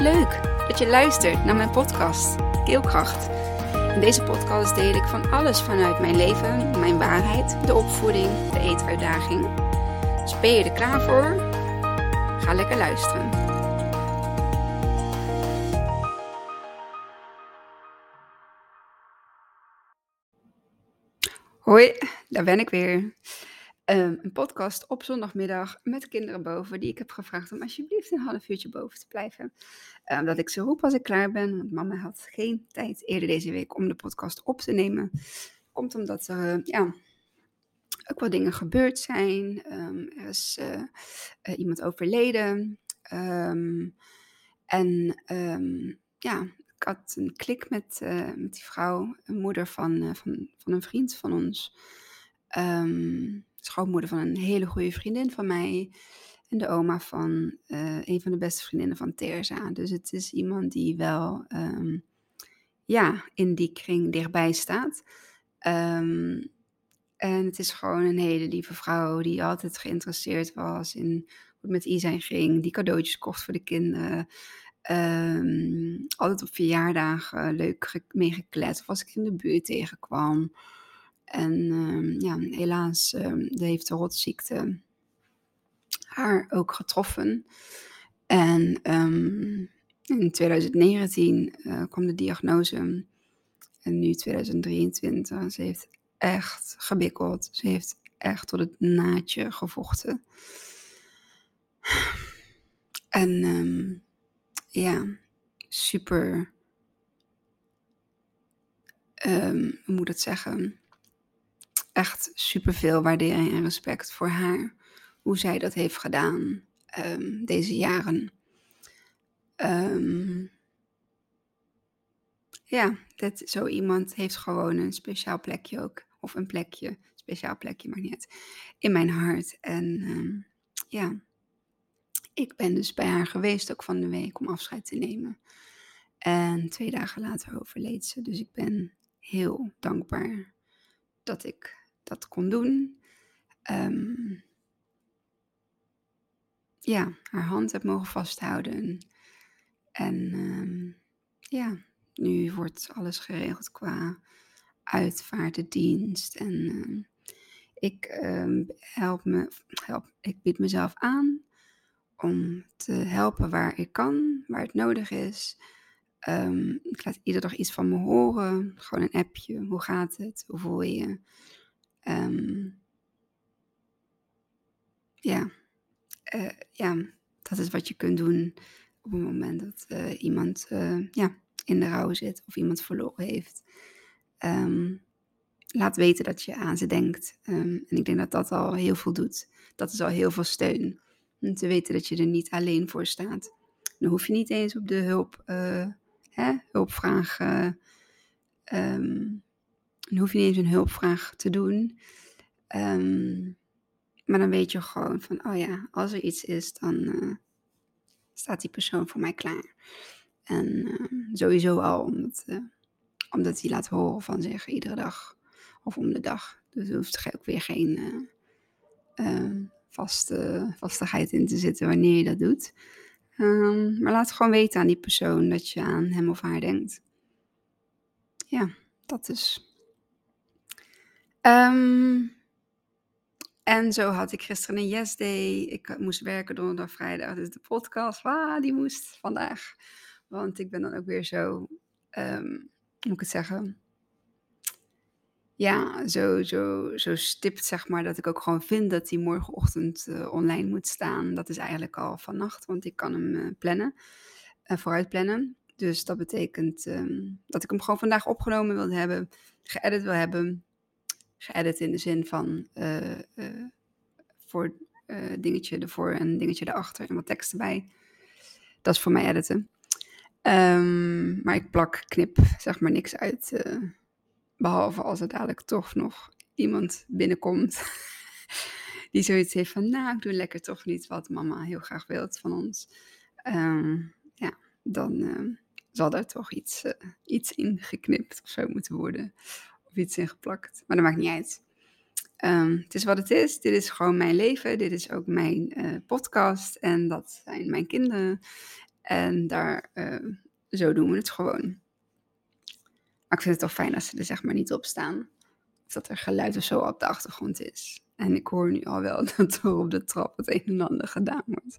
Leuk dat je luistert naar mijn podcast Keelkracht. In deze podcast deel ik van alles vanuit mijn leven, mijn waarheid, de opvoeding, de eetuitdaging. Dus ben je er klaar voor? Ga lekker luisteren. Hoi, daar ben ik weer. Ehm, een podcast op zondagmiddag met kinderen boven, die ik heb gevraagd om alsjeblieft een half uurtje boven te blijven. Um, dat ik ze roep als ik klaar ben, want mama had geen tijd eerder deze week om de podcast op te nemen. Komt omdat er uh, ja, ook wat dingen gebeurd zijn. Um, er is uh, uh, iemand overleden. en ja, ik had een klik met, met die vrouw, een moeder van, van, van een vriend van ons. Schoonmoeder van een hele goede vriendin van mij. En de oma van uh, een van de beste vriendinnen van Terza. Dus het is iemand die wel um, ja, in die kring dichtbij staat. Um, en het is gewoon een hele lieve vrouw die altijd geïnteresseerd was in hoe het met Isijn ging. Die cadeautjes kocht voor de kinderen. Um, altijd op verjaardagen leuk meegeklet. Als ik in de buurt tegenkwam. En um, ja, helaas um, heeft de rotziekte haar ook getroffen. En um, in 2019 uh, kwam de diagnose. En nu 2023. Ze heeft echt gebikkeld. Ze heeft echt tot het naadje gevochten. En ja, super. hoe moet ik het zeggen? Echt superveel waardering en respect voor haar. Hoe zij dat heeft gedaan um, deze jaren. Um, ja, dat, zo iemand heeft gewoon een speciaal plekje ook. Of een plekje, speciaal plekje, maar niet In mijn hart. En um, ja, ik ben dus bij haar geweest ook van de week om afscheid te nemen. En twee dagen later overleed ze. Dus ik ben heel dankbaar dat ik dat kon doen. Um, ja, haar hand heb mogen vasthouden. En um, ja, nu wordt alles geregeld qua uitvaartdienst. En uh, ik um, help me, help, ik bied mezelf aan om te helpen waar ik kan, waar het nodig is. Um, ik laat iedere dag iets van me horen. Gewoon een appje. Hoe gaat het? Hoe voel je je? Um, ja. Uh, ja, dat is wat je kunt doen op het moment dat uh, iemand uh, ja, in de rouw zit of iemand verloren heeft. Um, laat weten dat je aan ze denkt. Um, en ik denk dat dat al heel veel doet. Dat is al heel veel steun. Om te weten dat je er niet alleen voor staat. Dan hoef je niet eens op de hulp, hè, hulpvraag um, dan hoef je niet eens een hulpvraag te doen. Um, maar dan weet je gewoon van, oh ja, als er iets is, dan uh, staat die persoon voor mij klaar. En uh, sowieso al omdat, uh, omdat hij laat horen van zich iedere dag of om de dag. Dus er hoeft ook weer geen vaste, vastigheid in te zitten wanneer je dat doet. Um, maar laat gewoon weten aan die persoon dat je aan hem of haar denkt. Ja, dat is. Um, en zo had ik gisteren een yes day. Ik moest werken donderdag, vrijdag. Dus de podcast, ah, die moest vandaag. Want ik ben dan ook weer zo, um, moet ik het zeggen? Ja, zo, zo, zo stipt zeg maar dat ik ook gewoon vind dat die morgenochtend uh, online moet staan. Dat is eigenlijk al vannacht, want ik kan hem uh, plannen, uh, vooruit plannen. Dus dat betekent um, dat ik hem gewoon vandaag opgenomen wil hebben, geëdit wil hebben geëdit in de zin van uh, uh, voor uh, dingetje ervoor en dingetje erachter en wat tekst erbij. Dat is voor mij editen. Um, maar ik plak, knip, zeg maar niks uit. behalve als er dadelijk toch nog iemand binnenkomt. die zoiets heeft van, nou, ik doe lekker toch niet wat mama heel graag wilt van ons. Um, ja, dan zal er toch iets, iets in geknipt of zo moeten worden iets in geplakt. Maar dat maakt niet uit. Um, het is wat het is. Dit is gewoon mijn leven. Dit is ook mijn uh, podcast. En dat zijn mijn kinderen. En daar, uh, zo doen we het gewoon. Maar ik vind het toch fijn als ze er zeg maar niet op staan. Dat er geluid of zo op de achtergrond is. En ik hoor nu al wel dat er op de trap het een en ander gedaan wordt.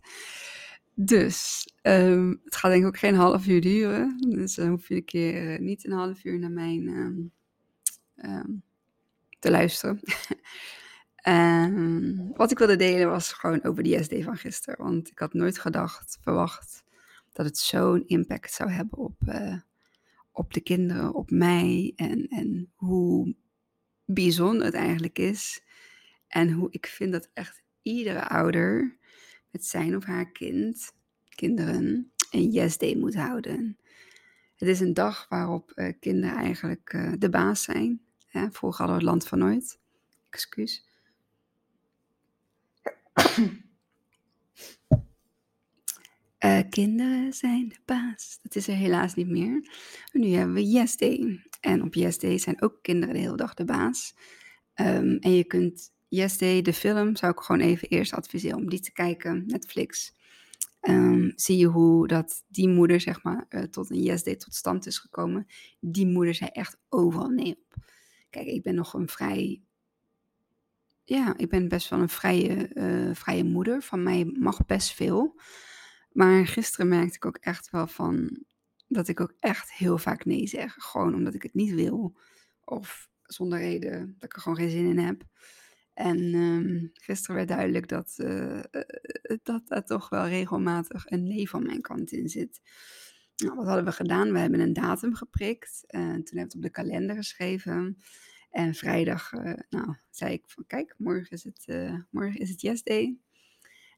Dus um, het gaat denk ik ook geen half uur duren. Dus dan hoef je een keer niet een half uur naar mijn um, um, te luisteren. wat ik wilde delen was gewoon over de SD van gisteren. Want ik had nooit gedacht, verwacht dat het zo'n impact zou hebben op, uh, op de kinderen, op mij. En, en hoe bijzonder het eigenlijk is. En hoe ik vind dat echt iedere ouder met zijn of haar kind, kinderen, een yes day moet houden. Het is een dag waarop uh, kinderen eigenlijk uh, de baas zijn. Hè? Vroeger hadden we het land van nooit. Excuus. Uh, kinderen zijn de baas. Dat is er helaas niet meer. nu hebben we Yes Day. En op Yes Day zijn ook kinderen de hele dag de baas. Um, en je kunt Yes Day, de film, zou ik gewoon even eerst adviseren om die te kijken. Netflix. Um, zie je hoe dat die moeder, zeg maar, uh, tot een Yes Day tot stand is gekomen. Die moeder zei echt overal nee op. Kijk, ik ben nog een vrij ja, ik ben best wel een vrije, uh, vrije moeder. Van mij mag best veel. Maar gisteren merkte ik ook echt wel van dat ik ook echt heel vaak nee zeg. Gewoon omdat ik het niet wil. Of zonder reden dat ik er gewoon geen zin in heb. En um, gisteren werd duidelijk dat, uh, dat er toch wel regelmatig een nee van mijn kant in zit. Nou, wat hadden we gedaan? We hebben een datum geprikt. En toen hebben we het op de kalender geschreven. En vrijdag, uh, nou, zei ik van kijk, morgen is het, uh, morgen is het yes day.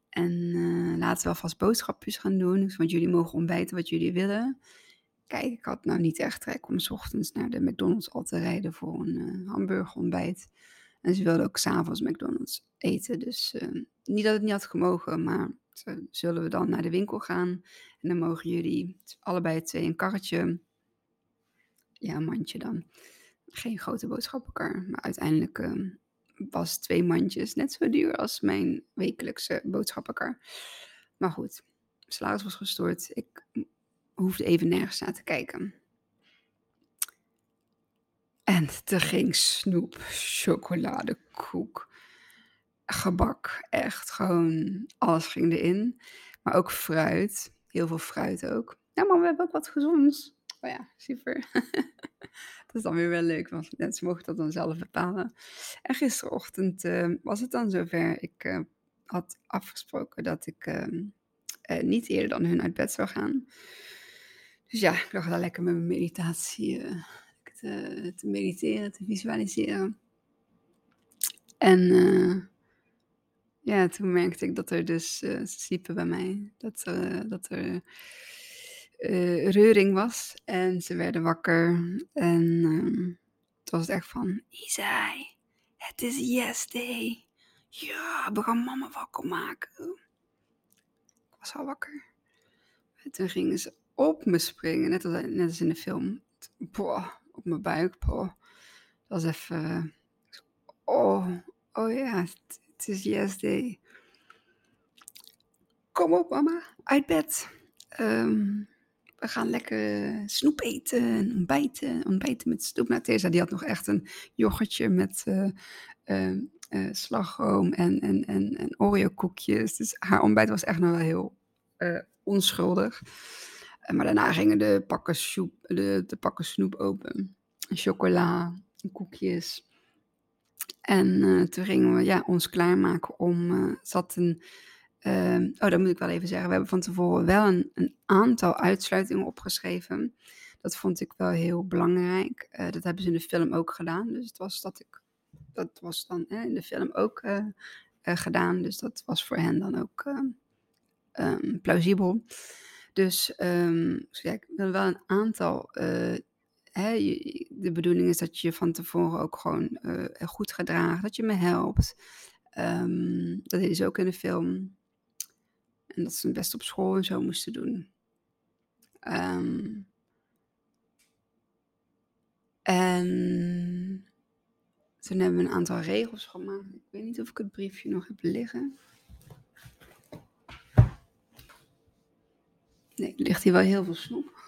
En laten we alvast boodschapjes gaan doen. Dus, want jullie mogen ontbijten wat jullie willen. Kijk, ik had nou niet echt trek om s ochtends naar de McDonald's al te rijden voor een hamburgerontbijt. En ze wilden ook s'avonds McDonald's eten. Dus uh, niet dat het niet had gemogen, maar zullen we dan naar de winkel gaan. En dan mogen jullie allebei twee een karretje. Ja, een mandje dan. Geen grote boodschappenkar. Maar uiteindelijk uh, was twee mandjes net zo duur als mijn wekelijkse boodschappenkar. Maar goed, salaris was gestort. Ik hoefde even nergens naar te kijken. En er ging snoep, chocoladekoek, gebak, echt gewoon alles ging erin. Maar ook fruit, heel veel fruit ook. Ja, maar we hebben ook wat gezonds. Oh ja, super. dat is dan weer wel leuk, want mensen mogen dat dan zelf bepalen. En gisterochtend uh, was het dan zover. Ik uh, had afgesproken dat ik uh, niet eerder dan hun uit bed zou gaan. Dus ja, ik lag daar lekker met mijn meditatie te, te mediteren, te visualiseren. En ja, toen merkte ik dat er dus, ze sliepen bij mij, dat dat er uh, reuring was. En ze werden wakker. En uh, het was echt van, Isai, het is yes day. Ja, we gaan mama wakker maken. Ik was al wakker. En toen gingen ze op me springen, net als, net als in de film. Boah, op mijn buik. Boah. Dat was even... Oh, oh ja, het, is yes. Kom op mama, uit bed. Um, we gaan lekker snoep eten, ontbijten, ontbijten met snoep. Nou, Tessa die had nog echt een yoghurtje met uh, uh, uh, slagroom en, en, en, en Oreo koekjes. Dus haar ontbijt was echt nog wel heel onschuldig. Maar daarna gingen de pakken, soep, de, de pakken snoep open. Chocola, koekjes. En toen gingen we ja, ons klaarmaken om... zat een Uh, oh, dat moet ik wel even zeggen. We hebben van tevoren wel een, een aantal uitsluitingen opgeschreven. Dat vond ik wel heel belangrijk. Dat hebben ze in de film ook gedaan. Dus het was dat ik. Dat was dan in de film ook gedaan. Dus dat was voor hen dan ook plausibel. Dus, um, ja, ik wil wel een aantal. Hè, de bedoeling is dat je van tevoren ook gewoon goed gedraagt. Dat je me helpt. Um, dat deden ze ook in de film. En dat ze het best op school en zo moesten doen. Um, en toen hebben we een aantal regels gemaakt. Ik weet niet of ik het briefje nog heb liggen. Nee, er ligt hier wel heel veel snoep.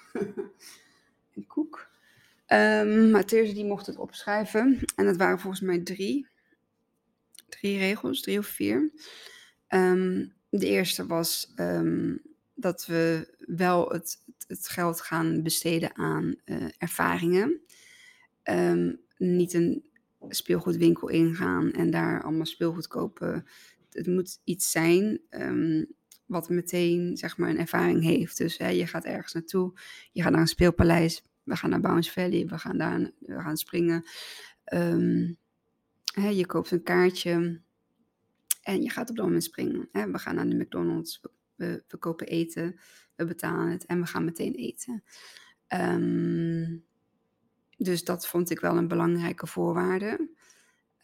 en koek. Um, maar Teerse die mocht het opschrijven. En dat waren volgens mij drie. Drie regels, drie of vier. Um, de eerste was um, dat we wel het, het, geld gaan besteden aan uh, ervaringen. niet een speelgoedwinkel ingaan en daar allemaal speelgoed kopen. Het moet iets zijn wat meteen zeg maar, een ervaring heeft. Dus hè, je gaat ergens naartoe, je gaat naar een speelpaleis, we gaan naar Bounce Valley, we gaan daar we gaan springen. Um, hè, je koopt een kaartje en je gaat op dat moment springen. Hè. We gaan naar de McDonald's, we, we, kopen eten, we betalen het en we gaan meteen eten. Um, dus dat vond ik wel een belangrijke voorwaarde.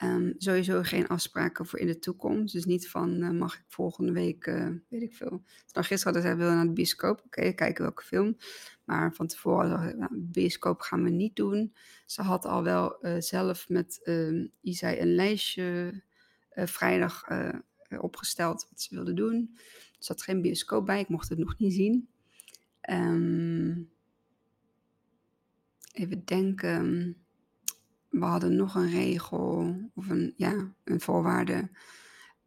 Um, sowieso geen afspraken voor in de toekomst. Dus niet van uh, mag ik volgende week, uh, weet ik veel. Gisteren hadden zij willen naar de bioscoop. Oké, kijken welke film. Maar van tevoren dacht ik, nou, bioscoop gaan we niet doen. Ze had al wel uh, zelf met uh, Isai een lijstje vrijdag opgesteld wat ze wilde doen. Er zat geen bioscoop bij, ik mocht het nog niet zien. Um, even denken we hadden nog een regel of een, ja, een voorwaarde.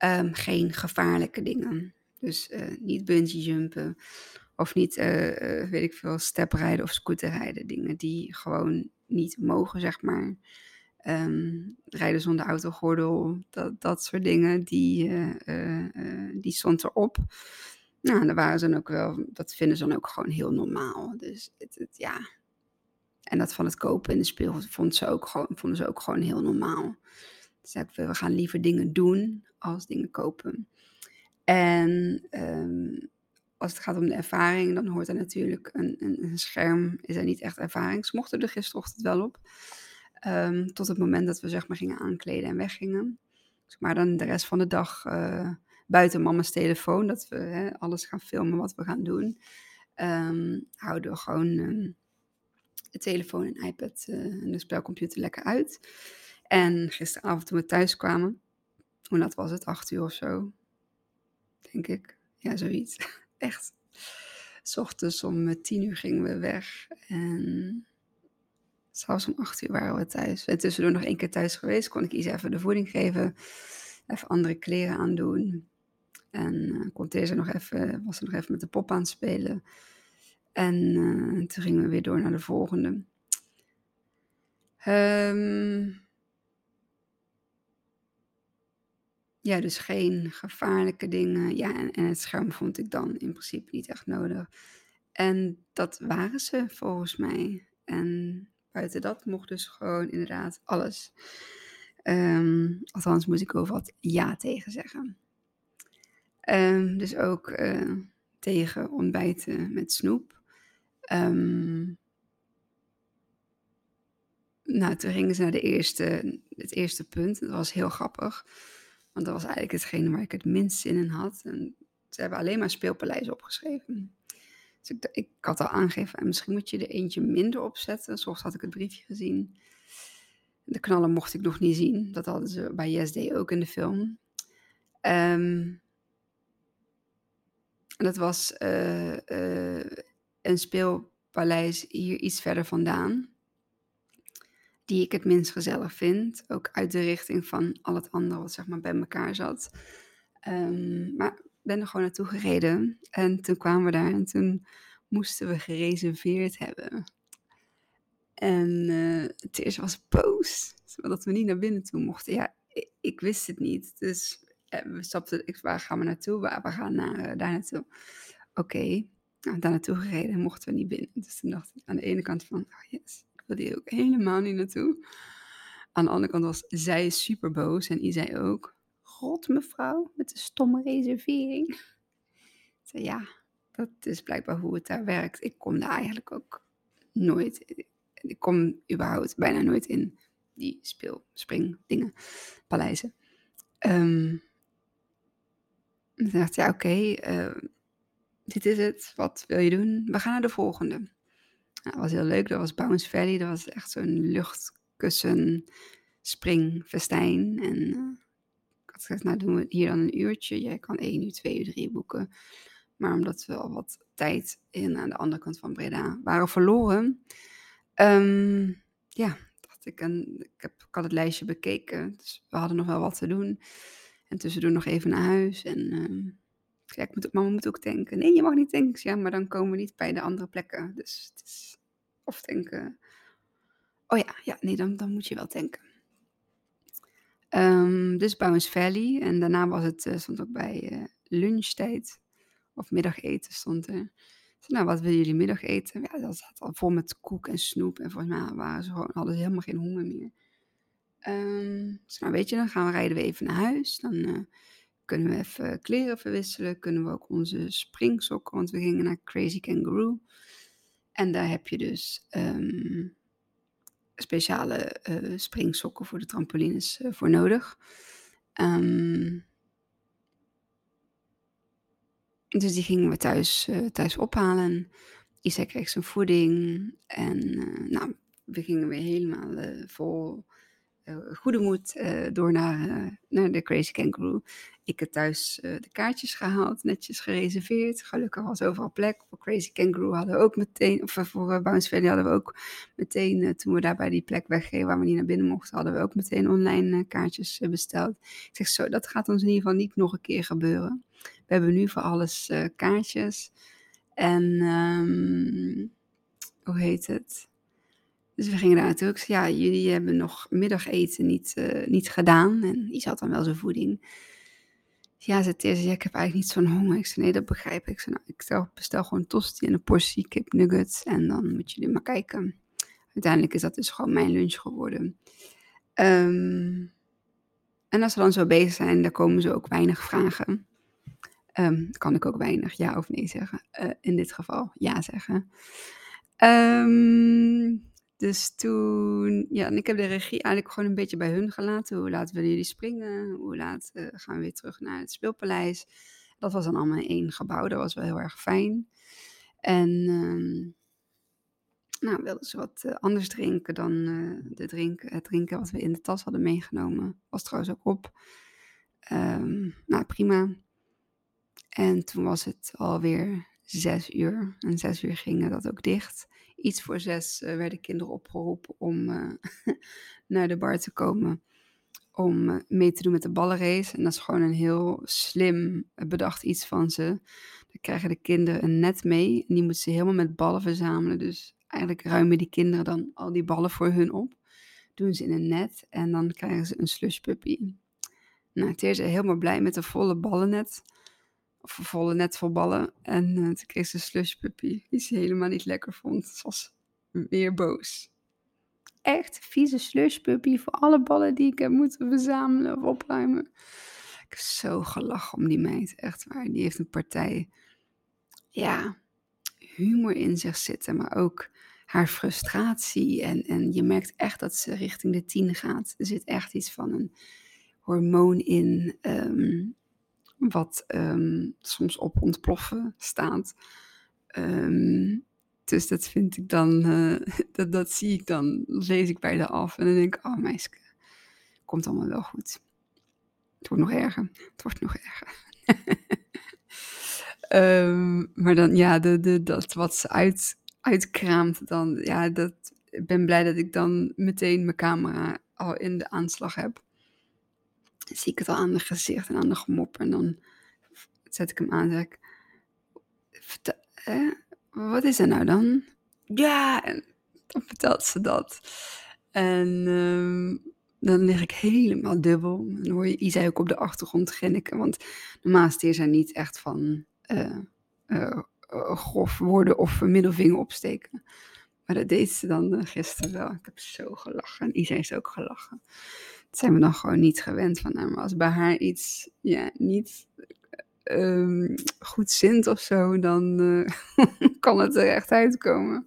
Um, geen gevaarlijke dingen. Dus uh, niet bungee jumpen of niet, uh, weet ik veel, steprijden of scooterrijden. Dingen die gewoon niet mogen, zeg maar. Um, rijden zonder autogordel, dat, dat soort dingen, die, die stond erop. Nou, daar waren ze dan ook wel, dat vinden ze dan ook gewoon heel normaal. Dus het, het ja, en dat van het kopen in de speelgoed vond ze ook gewoon, vonden ze ook gewoon heel normaal. Dus ik, we gaan liever dingen doen als dingen kopen. En um, als het gaat om de ervaring, dan hoort er natuurlijk een, een, een, scherm, is er niet echt ervaring. Ze mochten er gisterochtend wel op. Um, tot het moment dat we zeg maar gingen aankleden en weggingen. Maar dan de rest van de dag uh, buiten mama's telefoon, dat we hè, alles gaan filmen wat we gaan doen. Um, houden we gewoon telefoon en iPad uh, en de spelcomputer lekker uit. En gisteravond toen we thuis kwamen, hoe laat was het? Acht uur of zo, denk ik. Ja, zoiets. Echt. S ochtends om eh, tien uur gingen we weg en s'avonds om acht uur waren we thuis. En tussendoor nog één keer thuis geweest, kon ik iets even de voeding geven, even andere kleren aandoen. En uh, kon deze nog even, was er nog even met de pop aan het spelen. En uh, toen gingen we weer door naar de volgende. Um, ja, dus geen gevaarlijke dingen. Ja, en, het scherm vond ik dan in principe niet echt nodig. En dat waren ze volgens mij. En buiten dat mocht dus gewoon inderdaad alles. Um, althans, moest ik over wat ja tegen zeggen. Um, dus ook uh, tegen ontbijten met snoep. Um, nou, toen gingen ze naar de eerste, het eerste punt. Dat was heel grappig. Want dat was eigenlijk hetgene waar ik het minst zin in had. En ze hebben alleen maar speelpaleis opgeschreven. Dus ik, had al aangegeven, misschien moet je er eentje minder opzetten. Zoals had ik het briefje gezien. De knallen mocht ik nog niet zien. Dat hadden ze bij YesD ook in de film. Um, en dat was uh, uh, een speelpaleis hier iets verder vandaan. Die ik het minst gezellig vind. Ook uit de richting van al het andere wat zeg maar bij elkaar zat. Um, maar ben er gewoon naartoe gereden. En toen kwamen we daar en toen moesten we gereserveerd hebben. En uh, het eerst was boos. Dat we niet naar binnen toe mochten. Ja, ik, wist het niet. Dus uh, we stapten, ik, waar gaan we naartoe? Waar, we gaan naar, uh, daar naartoe. Oké, nou, daar naartoe gereden en mochten we niet binnen. Dus toen dacht ik aan de ene kant van, oh yes, ik wil hier ook helemaal niet naartoe. Aan de andere kant was zij super boos en zei ook, god mevrouw, met een stomme reservering. Ik zei, ja, dat is blijkbaar hoe het daar werkt. Ik kom daar eigenlijk ook nooit, ik kom überhaupt bijna nooit in die speel, dingen, paleizen. Um, toen dacht ik, ja oké, uh, dit is het, wat wil je doen? We gaan naar de volgende. Nou, dat was heel leuk, dat was Bounce Valley, dat was echt zo'n luchtkussen springfestijn. En uh, ik had gezegd, nou doen we hier dan een uurtje. Jij kan één uur, twee uur, drie boeken. Maar omdat we al wat tijd in aan de andere kant van Breda waren verloren, ehm, ja, dacht ik, en ik, heb, ik had het lijstje bekeken, dus we hadden nog wel wat te doen. En tussendoor nog even naar huis en ehm, ja, ik moet, mama moet ook denken. Nee, je mag niet denken. Ja, maar dan komen we niet bij de andere plekken. Dus het is, of denken, oh ja, ja, nee, dan, dan moet je wel denken. Um, dus Bounce Valley. En daarna was het, uh, stond ook bij uh, lunchtijd. Of middageten stond er. Nou, wat willen jullie middageten? Ja, dat zat al vol met koek en snoep. En volgens mij waren ze gewoon, hadden ze helemaal geen honger meer. Um, weet je, dan gaan we rijden we even naar huis. Dan uh, kunnen we even kleren verwisselen. Kunnen we ook onze springsokken, want we gingen naar Crazy Kangaroo. En daar heb je dus um, speciale uh, springsokken voor de trampolines uh, voor nodig. Um, dus die gingen we thuis, uh, thuis ophalen. Isaac kreeg zijn voeding. En nou, we gingen weer helemaal vol goede moed uh, door naar, uh, naar de Crazy Kangaroo. Ik heb thuis de kaartjes gehaald, netjes gereserveerd. Gelukkig was overal plek. Voor Crazy Kangaroo hadden we ook meteen, of voor Bounce Valley hadden we ook meteen, toen we daar bij die plek weggingen waar we niet naar binnen mochten, hadden we ook meteen online kaartjes besteld. Ik zeg zo, dat gaat ons in ieder geval niet nog een keer gebeuren. We hebben nu voor alles kaartjes. En um, hoe heet het? Dus we gingen daar naartoe. Ik zei, ja, jullie hebben nog middageten niet, uh, niet gedaan. En die had dan wel zijn voeding. Ja, zei ja, ik heb eigenlijk niet zo'n honger. Ik zei, nee, dat begrijp ik. Ik zei, nou, ik stel, bestel gewoon tosti en een portie kip nuggets. En dan moet jullie maar kijken. Uiteindelijk is dat dus gewoon mijn lunch geworden. Um, en als we dan zo bezig zijn, dan komen ze ook weinig vragen. Um, kan ik ook weinig ja of nee zeggen. Uh, in dit geval ja zeggen. Um, dus toen, ja, en ik heb de regie eigenlijk gewoon een beetje bij hun gelaten. Hoe laat willen jullie springen? Hoe laat uh, gaan we weer terug naar het speelpaleis? Dat was dan allemaal in één gebouw. Dat was wel heel erg fijn. En um, nou, wilden ze wat uh, anders drinken dan uh, de drinken, het drinken wat we in de tas hadden meegenomen. Was trouwens ook op. Um, nou, prima. En toen was het alweer zes uur. En zes uur gingen dat ook dicht iets voor zes uh, werden kinderen opgeroepen om uh, naar de bar te komen. Om uh, mee te doen met de ballenrace. En dat is gewoon een heel slim bedacht iets van ze. Dan krijgen de kinderen een net mee. En die moeten ze helemaal met ballen verzamelen. Dus eigenlijk ruimen die kinderen dan al die ballen voor hun op. Doen ze in een net. En dan krijgen ze een slushpuppy. Nou, het is helemaal blij met een volle ballennet volle net vol ballen. En uh, toen kreeg ze een slushpuppy, die ze helemaal niet lekker vond. Ze was weer boos. Echt vieze slushpuppy voor alle ballen die ik heb moeten verzamelen of opruimen. Ik heb zo gelachen om die meid, echt waar. Die heeft een partij, ja, humor in zich zitten, maar ook haar frustratie. En, en je merkt echt dat ze richting de tien gaat. Er zit echt iets van een hormoon in. Um, wat um, soms op ontploffen staat. Um, dus dat vind ik dan, uh, dat, dat zie ik dan, lees ik bij de af en dan denk ik, oh meisje, komt allemaal wel goed. Het wordt nog erger, het wordt nog erger. um, maar dan, ja, de, de, dat wat ze uit, uitkraamt, dan, ja, dat, ik ben blij dat ik dan meteen mijn camera al in de aanslag heb zie ik het al aan de gezicht en aan de gemop. En dan zet ik hem aan en zeg ik, wat is er nou dan? Ja, en dan vertelt ze dat. En um, dan lig ik helemaal dubbel. Dan hoor je Isa ook op de achtergrond grinniken. Want normaal is hij niet echt van uh, uh, grof worden of middelvinger opsteken. Maar dat deed ze dan gisteren wel. Ik heb zo gelachen. En Isa heeft ook gelachen zijn we dan gewoon niet gewend van. Maar als bij haar iets ja, niet um, goed zint of zo, dan uh, kan het er echt uitkomen.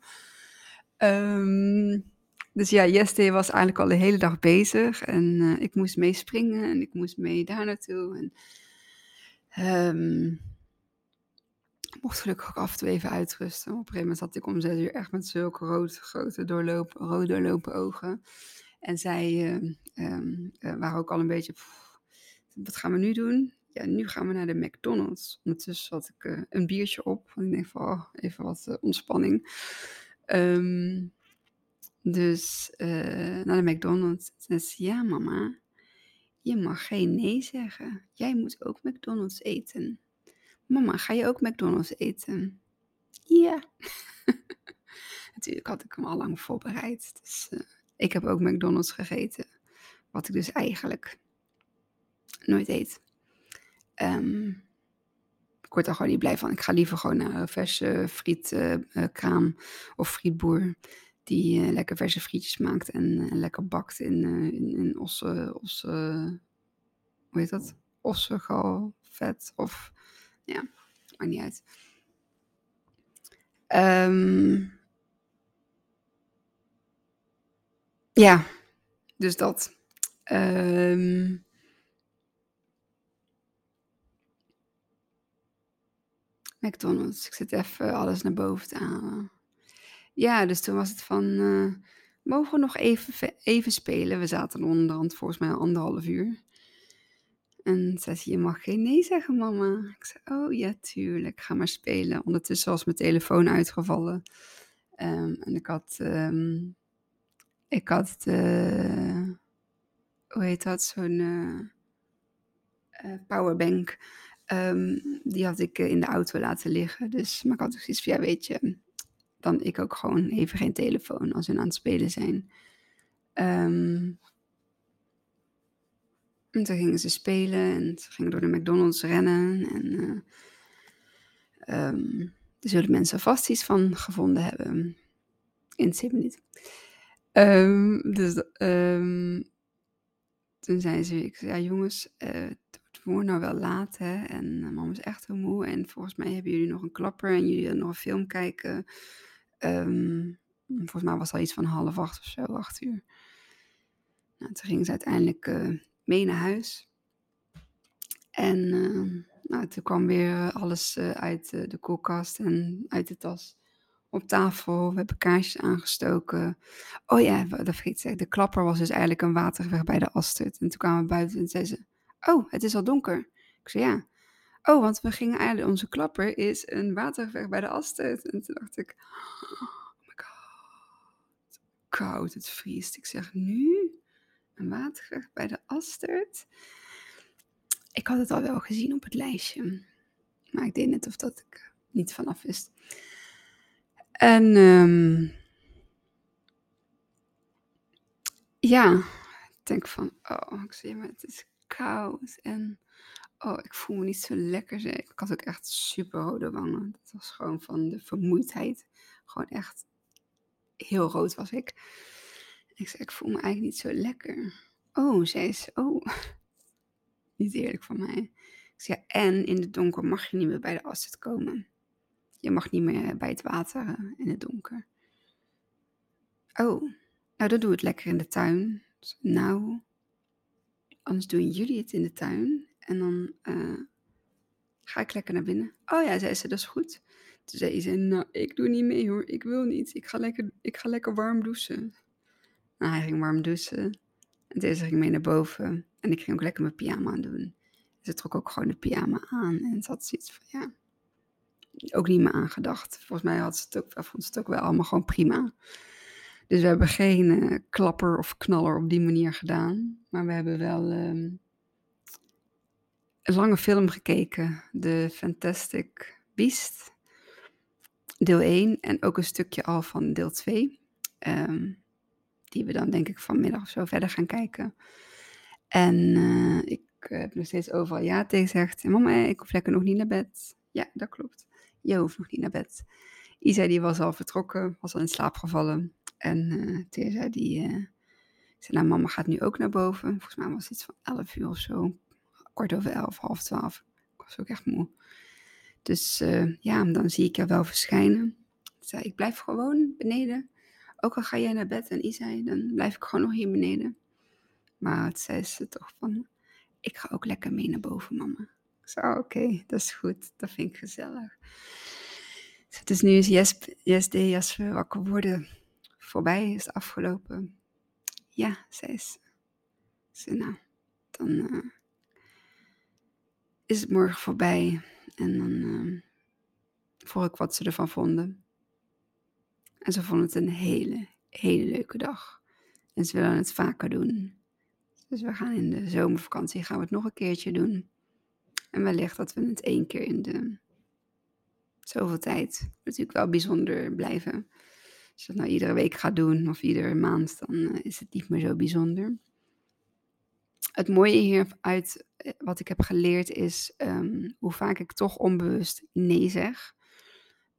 Um, dus ja, Yesterday was eigenlijk al de hele dag bezig. En uh, ik moest meespringen en ik moest mee daar naartoe. En um, mocht gelukkig ook af en toe even uitrusten. Op een gegeven moment zat ik om zes uur echt met zulke rood, grote doorlopen, rood doorlopen ogen. En zij uh, um, uh, waren ook al een beetje, wat gaan we nu doen? ja, nu gaan we naar de McDonald's. Ondertussen had ik uh, een biertje op. Want ik denk van, oh, even wat uh, ontspanning. Um, dus naar de McDonald's. Ze, ja mama, je mag geen nee zeggen. Jij moet ook McDonald's eten. Mama, ga je ook McDonald's eten? Ja. Natuurlijk had ik hem al lang voorbereid. Dus uh, ik heb ook McDonald's gegeten. Wat ik dus eigenlijk nooit eet. Um, ik word er gewoon niet blij van. Ik ga liever gewoon naar een verse frietkraam uh, of frietboer. Die uh, lekker verse frietjes maakt en lekker bakt in, in, in osse, osse, hoe heet dat? Ossegal vet of, ja, maakt niet uit. Um, ja, dus dat. Um, McDonald's. Ik zit even alles naar boven te halen. Ja, dus toen was het van, uh, mogen we nog even, even spelen? We zaten onderhand volgens mij anderhalf uur. En zei ze, je mag geen nee zeggen, mama. Ik zei, oh ja, tuurlijk, ga maar spelen. Ondertussen was mijn telefoon uitgevallen. Um, en ik had, um, ik had, uh, hoe heet dat, zo'n uh, uh, powerbank. Um, die had ik in de auto laten liggen. Dus, maar ik had ook zoiets van, ja, weet je, dan ik ook gewoon even geen telefoon als we aan het spelen zijn. Um, en toen gingen ze spelen en ze gingen door de McDonald's rennen. En uh, um, er zullen mensen vast iets van gevonden hebben. In zin minuten. Um, dus um, toen zei ze, ik zei, ja jongens, uh, het wordt nou wel laat hè. En uh, mama is echt heel moe. En volgens mij hebben jullie nog een klapper en jullie nog een film kijken. volgens mij was al iets van half acht of zo, acht uur. Nou, toen gingen ze uiteindelijk mee naar huis. En nou, toen kwam weer alles uit de koelkast en uit de tas op tafel. We hebben kaarsjes aangestoken. Oh ja, dat vergeet ik. De klapper was dus eigenlijk een waterweg bij de Astrid. En toen kwamen we buiten en zei ze... Oh, het is al donker. Ik zei ja. Oh, want we gingen eigenlijk... Onze klapper is een waterweg bij de Astrid. En toen dacht ik... Oh my god. Koud, het vriest. Ik zeg nu een waterweg bij de Astert. Ik had het al wel gezien op het lijstje. Maar ik deed net of dat ik niet vanaf wist. En um, ja, ik denk van, oh, ik zie maar, het is koud. En oh, ik voel me niet zo lekker. Ik had ook echt super rode wangen. Dat was gewoon van de vermoeidheid. Gewoon echt heel rood was ik. Ik zei, ik voel me eigenlijk niet zo lekker. Oh, zei ze, oh. niet eerlijk van mij. Ik zei, ja, en in het donker mag je niet meer bij de asset komen. Je mag niet meer bij het water eh, in het donker. Oh, nou dan doe het lekker in de tuin. Nou, anders doen jullie het in de tuin. En dan uh, ga ik lekker naar binnen. Oh ja, zei ze, dat is goed. Toen zei ze, nou, ik doe niet mee hoor. Ik wil niet. Ik ga lekker, ik ga lekker warm douchen. Nou, hij ging warm douchen. En deze ging mee naar boven. En ik ging ook lekker mijn pyjama aan doen. Ze trok ook gewoon de pyjama aan. En ze had zoiets van, ja, ook niet meer aangedacht. Volgens mij had het ook, vond ze het ook wel allemaal gewoon prima. Dus we hebben geen uh, klapper of knaller op die manier gedaan. Maar we hebben wel um, een lange film gekeken. De Fantastic Beast. Deel 1 en ook een stukje al van deel 2. Um, die we dan denk ik vanmiddag of zo verder gaan kijken. En uh, ik heb nog steeds overal ja tegen gezegd. Mama, ik hoef lekker nog niet naar bed. Ja, dat klopt. Je hoeft nog niet naar bed. Isa die was al vertrokken, was al in slaap gevallen. En uh, die uh, zei, nou mama gaat nu ook naar boven. Volgens mij was het iets van 11 uur of zo. Kort over 11, half 12. Ik was ook echt moe. Dus uh, ja, dan zie ik jou wel verschijnen. Ik zei, ik blijf gewoon beneden ook al ga jij naar bed en Isai, dan blijf ik gewoon nog hier beneden. Maar het zei ze toch van, ik ga ook lekker mee naar boven, mama. Ik oh, oké, dat is goed, dat vind ik gezellig. Dus nu is yes, yes day als we wakker worden voorbij, is afgelopen. Ja, zei ze. Ze, nou, dan uh, is het morgen voorbij. En dan uh, vroeg ik wat ze ervan vonden. En ze vonden het een hele, hele leuke dag. En ze willen het vaker doen. Dus we gaan in de zomervakantie gaan we het nog een keertje doen. En wellicht dat we het één keer in de zoveel tijd natuurlijk wel bijzonder blijven. Als je dat nou iedere week gaat doen of iedere maand, dan uh, is het niet meer zo bijzonder. Het mooie hieruit, eh, wat ik heb geleerd, is um, hoe vaak ik toch onbewust nee zeg.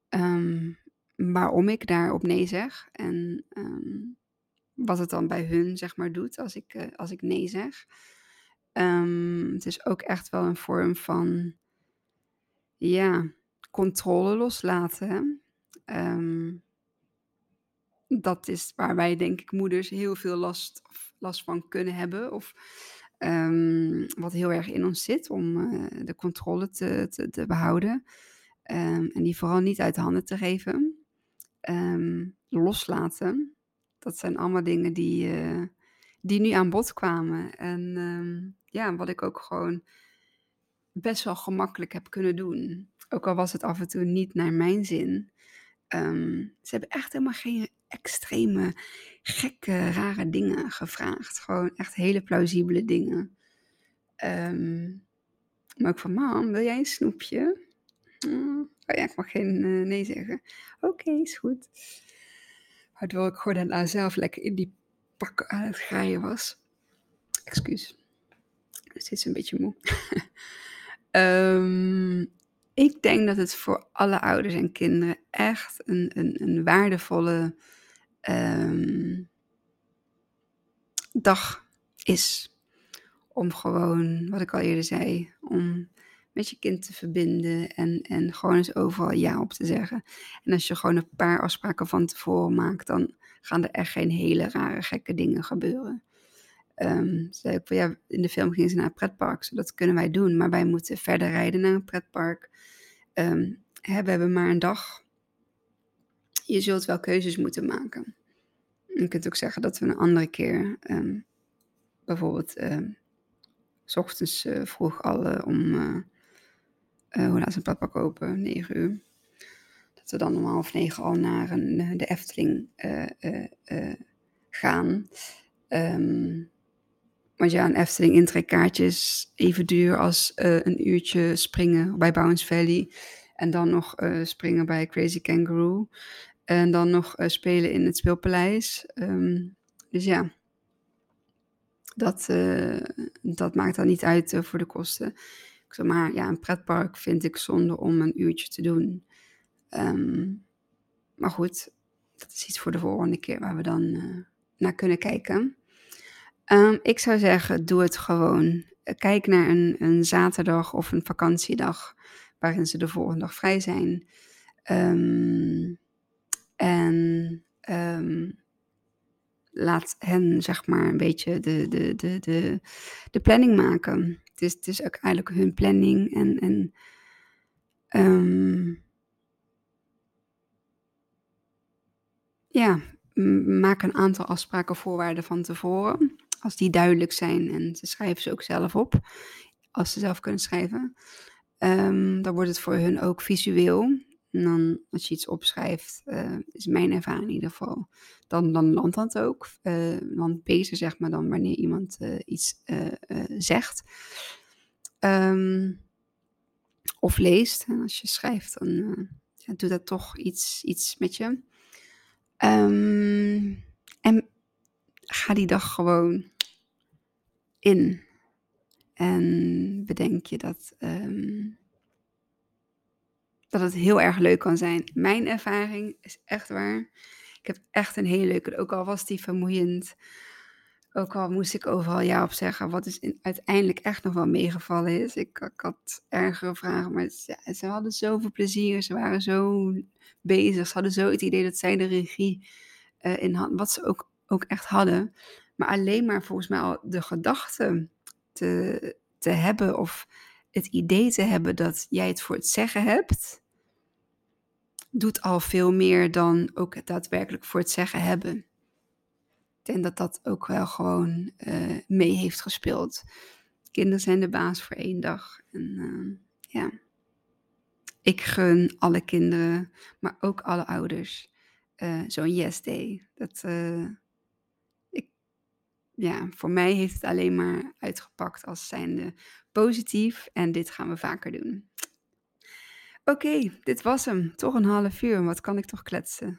Um, waarom ik daarop nee zeg en um, wat het dan bij hun zeg maar doet als ik, uh, als ik nee zeg. Het is ook echt wel een vorm van ja, controle loslaten. Um, dat is waar wij, denk ik, moeders heel veel last, last van kunnen hebben. Of um, wat heel erg in ons zit om uh, de controle te, te, te behouden. En die vooral niet uit de handen te geven. loslaten. Dat zijn allemaal dingen die, uh, die nu aan bod kwamen. En ja, wat ik ook gewoon best wel gemakkelijk heb kunnen doen. Ook al was het af en toe niet naar mijn zin. Um, ze hebben echt helemaal geen extreme, gekke, rare dingen gevraagd. Gewoon echt hele plausibele dingen. Um, maar ook van, mam, wil jij een snoepje? Oh, ja, ik mag geen uh, nee zeggen. Oké, is goed. Waardoor ik gewoon daarna zelf lekker in die pak aan het graaien was. Excuus. Ik zit een beetje moe. um, ik denk dat het voor alle ouders en kinderen echt een, een, een waardevolle um, dag is. Om gewoon, wat ik al eerder zei, om met je kind te verbinden en, en gewoon eens overal ja op te zeggen. En als je gewoon een paar afspraken van tevoren maakt, dan gaan er echt geen hele rare gekke dingen gebeuren. Um, zei ik, in de film gingen ze naar het pretpark, zo dat kunnen wij doen, maar wij moeten verder rijden naar een pretpark. Um, hè, we hebben maar een dag. Je zult wel keuzes moeten maken. Je kunt ook zeggen dat we een andere keer, um, bijvoorbeeld, s ochtends uh, vroeg al om, hoe laat is een pretpark open? 9 uur. We dan om half negen al naar een, de Efteling gaan. Um, want ja, een Efteling intrekkaartje is even duur als een uurtje springen bij Bounce Valley. En dan nog springen bij Crazy Kangaroo. En dan nog spelen in het Speelpaleis. Um, dus ja, dat, dat maakt dan niet uit voor de kosten. Ik zeg maar, ja, een pretpark vind ik zonde om een uurtje te doen. Um, maar goed, dat is iets voor de volgende keer waar we dan naar kunnen kijken. Um, ik zou zeggen, doe het gewoon. Kijk naar een, een zaterdag of een vakantiedag waarin ze de volgende dag vrij zijn. Um, en laat hen, zeg maar, een beetje de, de, de, de, de planning maken. Het is, het is ook eigenlijk hun planning. En, en ja, maak een aantal afspraken, voorwaarden van tevoren als die duidelijk zijn en ze schrijven ze ook zelf op, als ze zelf kunnen schrijven, um, dan wordt het voor hun ook visueel. En dan als je iets opschrijft, uh, is mijn ervaring in ieder geval, dan, dan landt dat ook. Uh, landt beter zeg maar dan wanneer iemand uh, iets zegt. Um, of leest. En als je schrijft, dan ja, doet dat toch iets, iets met je. Um, en ga die dag gewoon in. En bedenk je dat, um, dat het heel erg leuk kan zijn. Mijn ervaring is echt waar. Ik heb echt een hele leuke, ook al was die vermoeiend. Ook al moest ik overal ja op zeggen, wat is in, uiteindelijk echt nog wel meegevallen is. Ik, had ergere vragen, maar ze, ze, hadden zoveel plezier. Ze waren zo bezig. Ze hadden zo het idee dat zij de regie uh, in hadden. Wat ze ook ook echt hadden. Maar alleen maar volgens mij al de gedachte te, te hebben of het idee te hebben dat jij het voor het zeggen hebt, doet al veel meer dan ook daadwerkelijk voor het zeggen hebben. Denk dat dat ook wel gewoon uh, mee heeft gespeeld. Kinderen zijn de baas voor één dag. En uh, ja, ik gun alle kinderen, maar ook alle ouders, uh, zo'n yes day. Dat, uh, ik, ja, voor mij heeft het alleen maar uitgepakt als zijnde positief. En dit gaan we vaker doen. Oké, dit was hem. Toch een half uur. Wat kan ik toch kletsen?